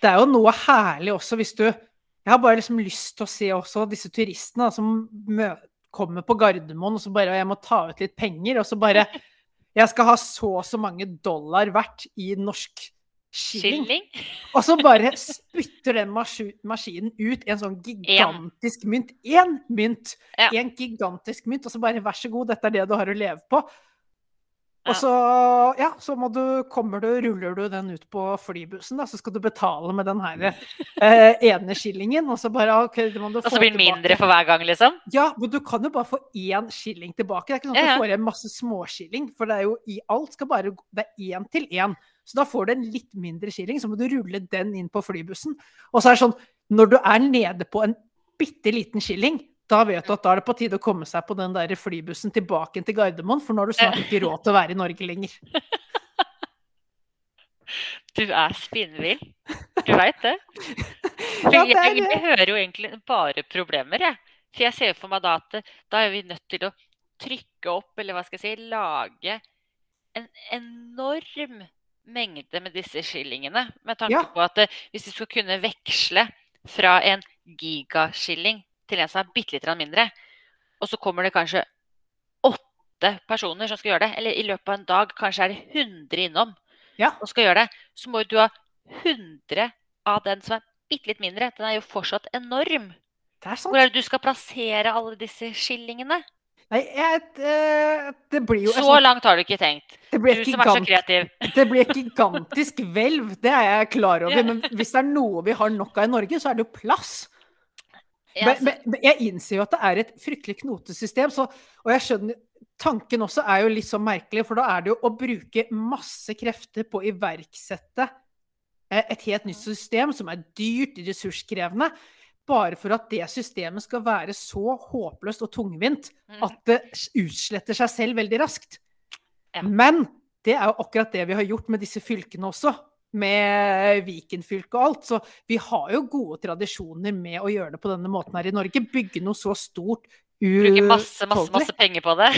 Det er jo noe herlig også hvis du Jeg har bare liksom lyst til å se også disse turistene da, som mø kommer på Gardermoen og så bare Jeg må ta ut litt penger, og så bare Jeg skal ha så og så mange dollar verdt i norsk skilling. Skilling? Og så bare spytter den maskinen ut en sånn gigantisk mynt. Én mynt! Ja. En gigantisk mynt, og så bare vær så god, dette er det du har å leve på. Og så, ja, så må du, kommer du, ruller du den ut på flybussen, da, så skal du betale med den her eh, ene skillingen, og så bare OK, det må du Og så blir det mindre for hver gang, liksom? Ja, men du kan jo bare få én skilling tilbake. Det er ikke sånn at du får en masse småskilling, for det er jo i alt skal bare Det er én til én. Så da får du en litt mindre skilling, så må du rulle den inn på flybussen. Og så er det sånn, når du er nede på en bitte liten skilling, da vet du at da er det på tide å komme seg på den der flybussen tilbake til Gardermoen, for nå har du snart ikke råd til å være i Norge lenger. Du er spinnvill. Du veit det? For jeg, jeg, jeg hører jo egentlig bare problemer, jeg. For jeg ser for meg da at da er vi nødt til å trykke opp, eller hva skal jeg si, lage en enorm mengde med disse skillingene. Med tanke Ja. på at eh, hvis vi skal kunne veksle fra en gigaskilling til en som er bitte litt mindre, og så kommer det kanskje åtte personer som skal gjøre det, eller i løpet av en dag kanskje er det 100 innom Ja. og skal gjøre det, så må du ha 100 av den som er bitte litt mindre. Den er jo fortsatt enorm. Det er. Hvor er det du skal plassere alle disse skillingene? Nei, jeg, eh, det blir jo Så langt har du ikke tenkt. Du som er så kreativ. Det blir et gigantisk hvelv, det er jeg klar over. Men hvis det er noe vi har nok av i Norge, så er det jo plass. Men, men, jeg innser jo at det er et fryktelig knotesystem, så, og jeg skjønner Tanken også er jo litt så merkelig, for da er det jo å bruke masse krefter på å iverksette eh, et helt nytt system som er dyrt, ressurskrevende, bare for at det systemet skal være så håpløst og tungvint Mhm. at det utsletter seg selv veldig raskt. Men det er jo akkurat det vi har gjort med disse fylkene også. Med Viken-fylket og alt. Så vi har jo gode tradisjoner med å gjøre det på denne måten her i Norge. Bygge noe så stort. Bruke masse, masse, masse penger på det.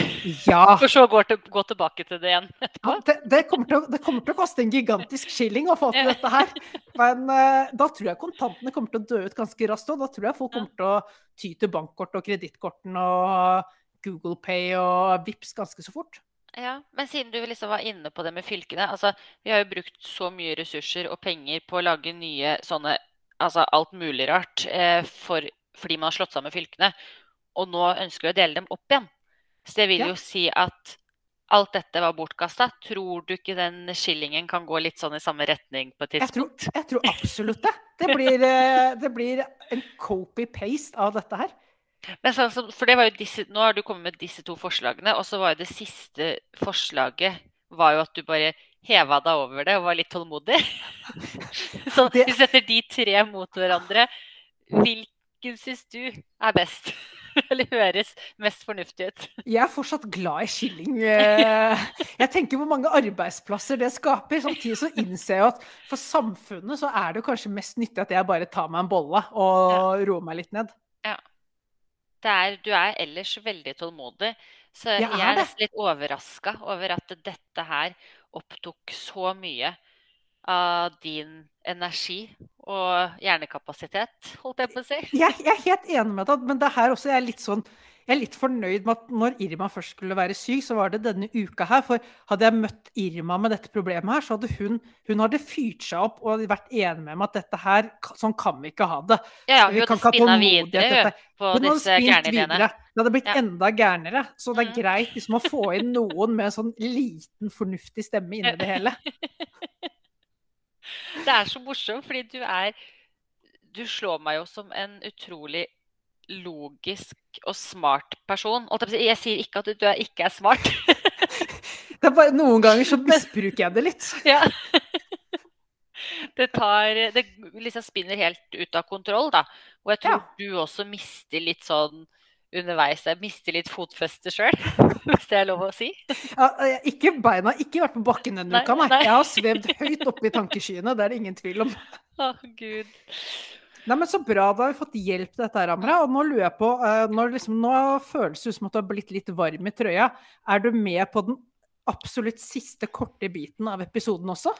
Ja. For så å gå, til, gå tilbake til det igjen etterpå. ja det, det, kommer til det kommer til å koste en gigantisk skilling å få til dette her. Men uh, da tror jeg kontantene kommer til å dø ut ganske raskt òg. Da tror jeg folk kommer til å ty til bankkort og kredittkortene og Google Pay og Vips ganske så fort. Ja, Men siden du liksom var inne på det med fylkene. altså Vi har jo brukt så mye ressurser og penger på å lage nye sånne altså alt mulig rart eh, for, fordi man har slått sammen fylkene. Og nå ønsker vi å dele dem opp igjen. Så det vil Ja. jo si at alt dette var bortkasta. Tror du ikke den skillingen kan gå litt sånn i samme retning på et Jeg tror, tidspunkt? jeg tror absolutt det. Det blir, eh, det blir en copy-paste av dette her. Men sånn som, for det var jo disse, Nå har du kommet med disse to forslagene, og så var jo det siste forslaget var jo at du bare heva deg over det og var litt tålmodig. Så Det- du setter de tre mot hverandre, hvilken syns du er best? Eller høres mest fornuftig ut? Jeg er fortsatt glad i skilling. eh. Jeg tenker hvor mange arbeidsplasser det skaper. Samtidig så innser jeg at for samfunnet så er det kanskje mest nyttig at jeg bare tar meg en bolle og roer meg litt ned. Det er, du er ellers veldig tålmodig, så Jeg jeg er er nesten litt overraska over at dette her opptok så mye av din energi og hjernekapasitet, holdt jeg på å si. Jeg, jeg er helt enig med deg, men det her også jeg er litt sånn jeg er litt fornøyd med at når Irma først skulle være syk, så var det denne uka her. For hadde jeg møtt Irma med dette problemet her, så hadde hun, hun hadde fyrt seg opp og vært enig med meg at dette her, sånn kan vi ikke ha det. Ja, ja, hun kan hadde spinna videre på Hun disse gærne ideene. Det hadde blitt Ja. enda gærnere. Så det er Mhm. greit liksom, å få inn noen med en sånn liten, fornuftig stemme inni det hele. Det er så morsomt, fordi du er Du slår meg jo som en utrolig logisk og smart person. Jeg sier ikke at du er, ikke er smart. Det er bare, noen ganger så misbruker jeg det litt. Ja. Det tar Det liksom spinner helt ut av kontroll, da. Og jeg tror Ja. du også mister litt sånn underveis. Jeg mister litt fotfeste sjøl, hvis det er lov å si. Ja, ikke beina ikke vært på bakken denne Nei, uka, nei. nei. Jeg har svevd høyt oppe i tankeskyene, det er det ingen tvil om. Å, gud. Nei, men Så bra, da har vi fått hjelp til dette, her, Amra. Og nå lurer jeg på, eh, når liksom, nå føles det ut som at du har blitt litt varm i trøya. Er du med på den absolutt siste korte biten av episoden også?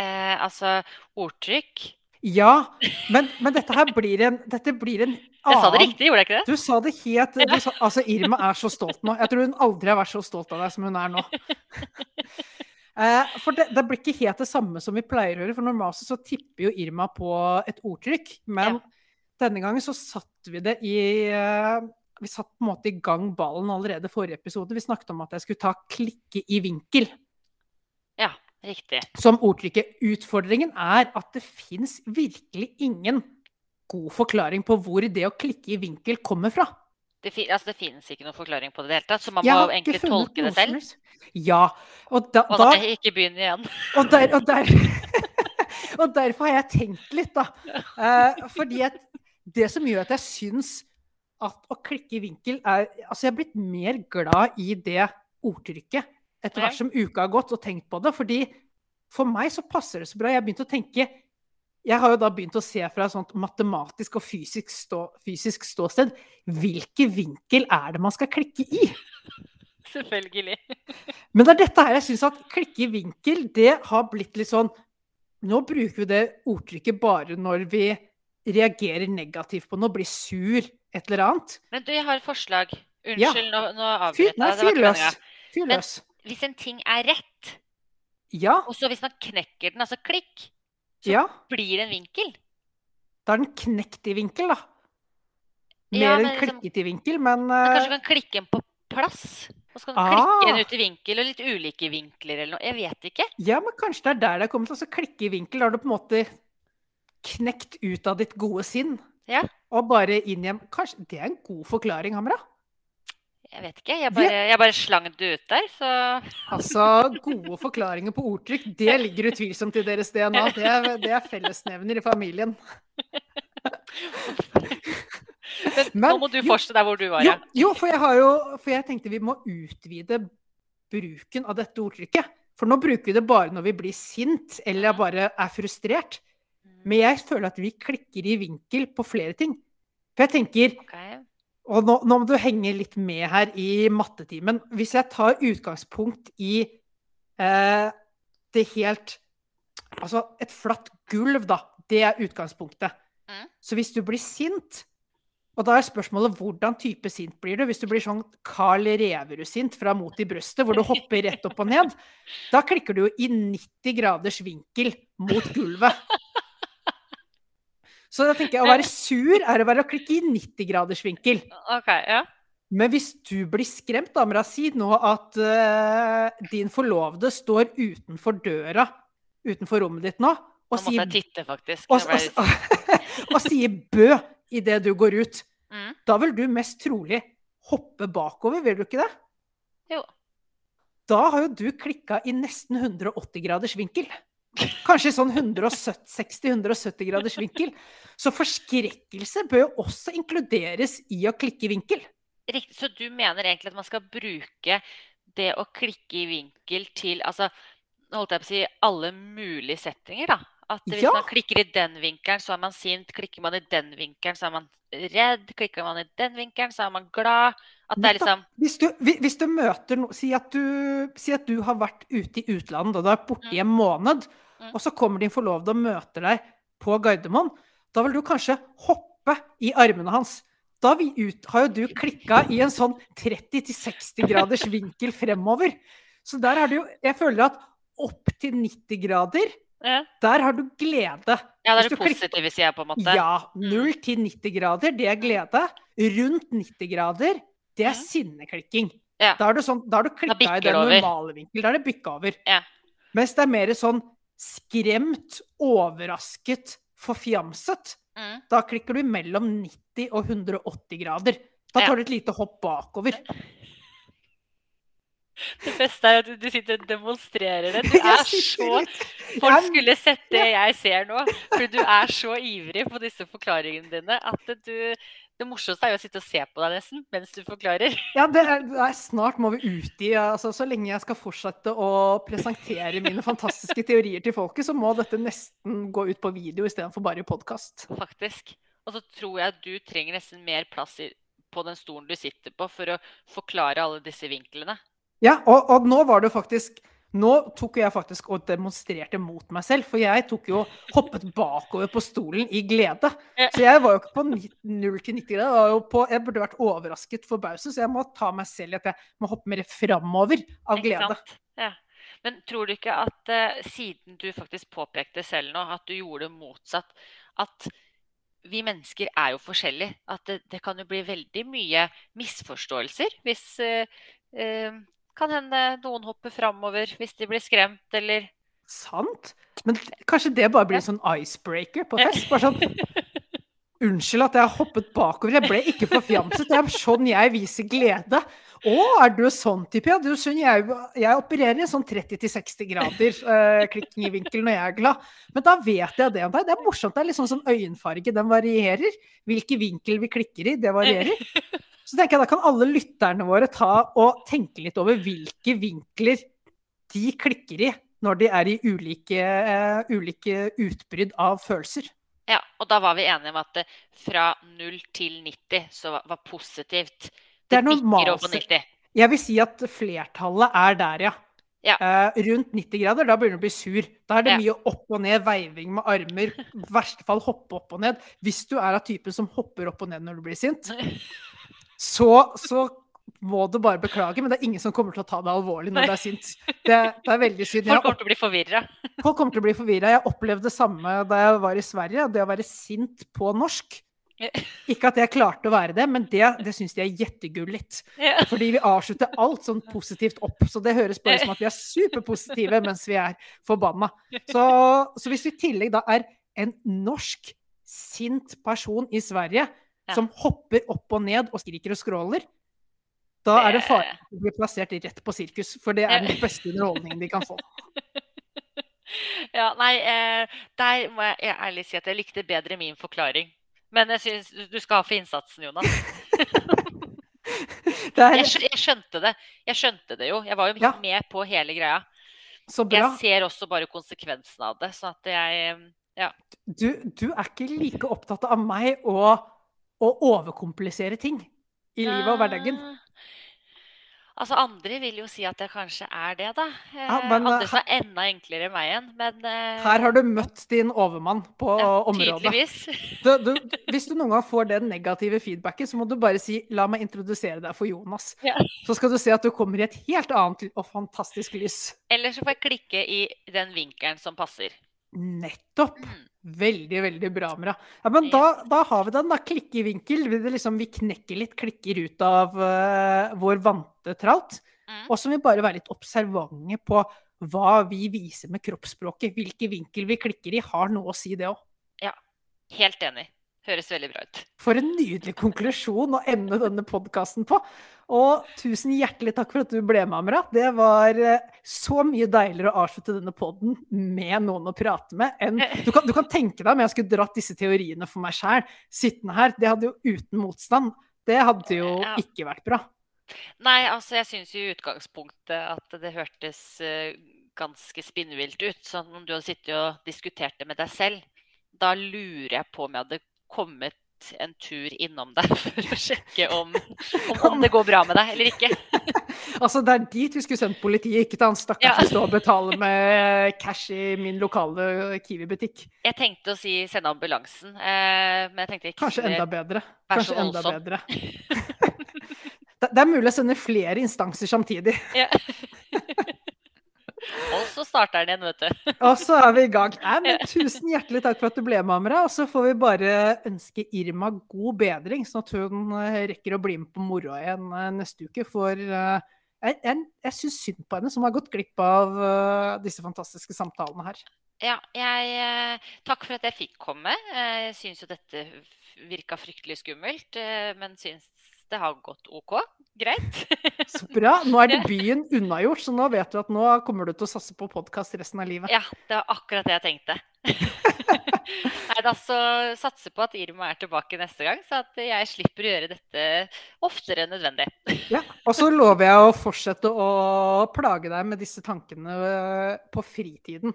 Eh, altså, ordtrykk Ja, men, men dette her blir en, blir en Jeg sa det riktig, gjorde jeg ikke det? Du sa det helt sa, Altså, Irma er så stolt nå. Jeg tror hun aldri har vært så stolt av deg som hun er nå. Eh, for det, det blir ikke helt det samme som vi pleier å gjøre, for normalt så tipper jo Irma på et ordtrykk. Men denne gangen så satt vi det i eh, Vi satt på en måte i gang ballen allerede forrige episode. Vi snakket om at jeg skulle ta 'klikke i vinkel' Ja, riktig. som ordtrykket. Utfordringen er at det fins virkelig ingen god forklaring på hvor det å klikke i vinkel kommer fra. Det, altså, det finnes ikke noen forklaring på det i det hele tatt, så man må egentlig tolke det selv. Ja. Og, da, og da, nei, ikke begynn igjen. og, der, og, der, og derfor har jeg tenkt litt, da. Eh, fordi at det som gjør at jeg syns at å klikke i vinkel er Altså, jeg er blitt mer glad i det ordtrykket etter hvert som uka har gått, og tenkt på det. Fordi for meg så passer det så bra. Jeg har begynt å tenke Jeg har jo da begynt å se fra et sånt matematisk og fysisk, stå, fysisk ståsted hvilken vinkel er det man skal klikke i? Selvfølgelig. Men det er dette her jeg syns at klikke i vinkel, det har blitt litt sånn Nå bruker vi det ordtrykket bare når vi reagerer negativt på noe, blir sur, et eller annet. Men du, jeg har et forslag. Ja. Unnskyld, nå, nå Fyr, avbrøt jeg. Fyr løs. Fyr Men- løs. Hvis en ting er rett, Ja, og så hvis man knekker den, altså klikk, så ja. blir det en vinkel. Da er den knekt i vinkel, da. Mer Ja, enn liksom- klikket i vinkel, men uh... kanskje eh, du kan klikke den på plass? Og så kan du Ah. klikke den ut i vinkel, og litt ulike vinkler eller noe. Jeg vet ikke. Ja, men kanskje det er der det er kommet. Altså klikke i vinkel, da har du på en måte knekt ut av ditt gode sinn. Ja. Og bare inn igjen. Kanskje det er en god forklaring, Hamra? Jeg vet ikke. Jeg bare, jeg bare slang det ut der, så Altså, gode forklaringer på ordtrykk, det ligger utvilsomt i deres DNA. Det er, det er fellesnevner i familien. Men, Men- nå må du fortsette der hvor du var, Jo, ja. jo for, jo, for jeg tenkte vi må utvide bruken av dette ordtrykket. For nå bruker vi det bare når vi blir sint eller bare er frustrert. Men jeg føler at vi klikker i vinkel på flere ting. For jeg tenker, Ok. Og nå, nå må du henge litt med her i mattetimen. Hvis jeg tar utgangspunkt i eh, det helt Altså et flatt gulv, da. Det er utgangspunktet. Mm. Så hvis du blir sint Og da er spørsmålet hvordan type sint blir du? Hvis du blir sånn Carl Reverud-sint fra mot i brøstet, hvor du hopper rett opp og ned, da klikker du jo i 90 graders vinkel mot gulvet. Så da tenker jeg å være sur er å være å klikke i 90 graders vinkel. OK, ja. Men hvis du blir skremt, da, Mra, si nå at uh, din forlovede står utenfor døra utenfor rommet ditt nå, og Nå sier, titte, faktisk. og, og, og, og sier bø idet du går ut, Mm. da vil du mest trolig hoppe bakover, vil du ikke det? Jo. Da har jo du klikka i nesten 180 graders vinkel. Kanskje sånn 160-170 graders vinkel. Så forskrekkelse bør jo også inkluderes i å klikke i vinkel. Riktig. Så du mener egentlig at man skal bruke det å klikke i vinkel til altså, holdt jeg på å si alle mulige settinger, da? At hvis Ja. man klikker i den vinkelen, så er man sint. Klikker man i den vinkelen, så er man redd. Klikker man i den vinkelen, så er man glad. At det er liksom Hvis du, hvis du møter noen si, si at du har vært ute i utlandet og du er borte i en måned, Mm. og så kommer din forlovede og møter deg på Gardermoen. Da vil du kanskje hoppe i armene hans. Da ut, har jo du klikka i en sånn 30-60 graders vinkel fremover. Så der er det jo Jeg føler at opp til 90 grader, Ja, der har du glede. ja det er det positive, jeg på en måte. Ja. 0 til 90 grader, det er glede. Rundt 90 grader, det er ja. sinneklikking. Ja. Da er du, sånn, da har du klikka i den normale vinkel. Da er det bykka over. Ja. Mens det er mer sånn skremt, overrasket, forfjamset. Mm. Da klikker du mellom 90 og 180 grader. Da tar du et lite hopp bakover. Det beste er at du, sitter og demonstrerer det. Du er så Folk skulle sett det jeg ser nå. For du er så ivrig på disse forklaringene dine at du Det morsomste er jo å sitte og se på deg nesten mens du forklarer. Ja, det er, det er snart må vi ut i altså, Så lenge jeg skal fortsette å presentere mine fantastiske teorier til folket, så må dette nesten gå ut på video istedenfor bare i podkast. faktisk. Og så tror jeg at du trenger nesten mer plass i, på den stolen du sitter på, for å forklare alle disse vinklene. Ja, og, og nå var det faktisk Nå tok jeg faktisk og demonstrerte mot meg selv, for jeg tok jo hoppet bakover på stolen i glede. Så jeg var jo ikke på 0 til 90 grader, jeg, var jo på, jeg burde vært overrasket forbauset, så jeg må ta meg selv i at jeg må hoppe mer framover av glede. Ja. Men tror du ikke at eh, siden du faktisk påpekte selv nå at du gjorde det motsatt, at vi mennesker er jo forskjellige. At det, det kan jo bli veldig mye misforståelser hvis eh, eh, Kan hende noen hopper framover hvis de blir skremt, eller Sant. Men kanskje det bare blir en sånn icebreaker på fest? Bare sånn Unnskyld at jeg har hoppet bakover. Jeg ble ikke forfjamset. Det er sånn jeg viser glede. Å, er du sånn type? Ja, du skjønner, jeg, jeg opererer i sånn 30-60 grader eh, klikking i vinkel når jeg er glad. Men da vet jeg det om deg. Det er morsomt. Det er litt sånn som øyenfarge. Den varierer. Hvilken vinkel vi klikker i, det varierer. Så tenker jeg da kan alle lytterne våre ta og tenke litt over hvilke vinkler de klikker i når de er i ulike, uh, ulike utbrudd av følelser. Ja, og da var vi enige om at det, fra 0 til 90 så var, positivt. Det, det er normalt. Jeg vil si at flertallet er der, ja. ja. Uh, rundt 90 grader, da begynner du å bli sur. Da er det ja. mye opp og ned, veiving med armer. I verste fall hoppe opp og ned. Hvis du er av typen som hopper opp og ned når du blir sint, så, så må du bare beklage, men det er ingen som kommer til å ta deg alvorlig når du er sint. Det, det, er veldig synd. Folk kommer til å bli forvirra. Folk kommer til å bli forvirra. Jeg opplevde det samme da jeg var i Sverige. Det å være sint på norsk. Ikke at jeg klarte å være det, men det, det syns de er jettegullet. Fordi vi avslutter alt sånn positivt opp. Så det høres bare ut som at vi er superpositive mens vi er forbanna. Så, så hvis vi i tillegg da er en norsk sint person i Sverige som hopper opp og ned og skriker og skråler, da er det fare for å bli plassert rett på sirkus, for det er den beste underholdningen de kan få. Ja, nei, eh, der må jeg ærlig si at jeg likte bedre min forklaring. Men jeg syns du skal ha for innsatsen, Jonas. er... jeg, jeg, skjønte det. Jeg skjønte det jo. Jeg var jo ja. med på hele greia. Så bra. Jeg ser også bare konsekvensen av det, så at jeg Ja. Du, du er ikke like opptatt av meg å, å overkomplisere ting i livet og hverdagen. Altså, andre vil jo si at det kanskje er det, da. Ja, eh, men, andre som er enda enklere enn meg igjen, men uh, Her har du møtt din overmann på ja, området. Du, du, hvis du noen gang får den negative feedbacket, så må du bare si 'la meg introdusere deg for Jonas'. Ja. Så skal du se at du kommer i et helt annet og fantastisk lys. Eller så får jeg klikke i den vinkelen som passer. Nettopp! Mm. Veldig, veldig bra, Mra. Ja, men da, da, har vi den, da. Klikkevinkel. Vi, liksom, vi knekker litt, klikker ut av uh, vår vante tralt. Mm. Og så må vi bare være litt observante på hva vi viser med kroppsspråket. Hvilke vinkel vi klikker i, har noe å si, det òg. Ja. Helt enig. Høres veldig bra ut. For en nydelig konklusjon å ende denne podkasten på. Og tusen hjertelig takk for at du ble med, Amra. Det var eh, så mye deiligere å avslutte denne poden med noen å prate med enn du kan, du kan, tenke deg om jeg skulle dratt disse teoriene for meg sjæl, sittende her. Det hadde jo uten motstand. Det hadde jo ikke vært bra. Nei, altså jeg syns i utgangspunktet at det hørtes uh, ganske spinnvilt ut. Sånn om du hadde sittet og diskutert det med deg selv. Da lurer jeg på om jeg hadde kommet en tur innom deg for å sjekke om, om, om det går bra med deg eller ikke. altså, det er dit vi skulle sendt politiet, ikke til han stakkars ja. som står og betaler med cash i min lokale Kiwi-butikk. Jeg tenkte å si sende ambulansen, eh, men jeg tenkte ikke Kanskje enda bedre. Kanskje enda bedre. det, det er mulig å sende flere instanser samtidig. Ja. Og så starter den igjen, vet du. Og så er vi i gang. Nei, tusen hjertelig takk for at du ble med, Amra. Og så får vi bare ønske Irma god bedring, sånn at hun eh, rekker å bli med på moroa igjen eh, neste uke. For uh, jeg, jeg, jeg syns synd på henne, som har gått glipp av disse fantastiske samtalene her. Ja, jeg, takk for at jeg fikk komme. Jeg syns jo dette virka fryktelig skummelt, men syns det har gått OK. Greit. Så bra. Nå er debuten unnagjort, så nå vet du at nå kommer du til å satse på podkast resten av livet. Ja, det var akkurat det jeg tenkte. Nei, da så satser på at Irma er tilbake neste gang, så at jeg slipper å gjøre dette oftere enn nødvendig. ja, Og så lover jeg å fortsette å plage deg med disse tankene eh, på fritiden.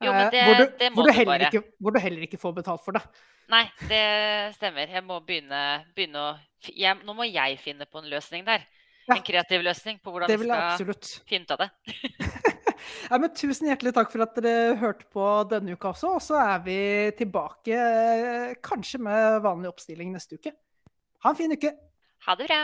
Jo, men eh, det, hvor, du, det må hvor, du du bare. Ikke, hvor du heller ikke får betalt for det. Nei, det stemmer. Jeg må begynne, begynne å jeg, Nå må jeg finne på en løsning der. Ja. En kreativ løsning på hvordan vi skal absolutt. finne ut av det. ja, men tusen hjertelig takk for at dere hørte på denne uka også. Og så er vi tilbake eh, kanskje med vanlig oppstilling neste uke. Ha en fin uke. Ha det bra.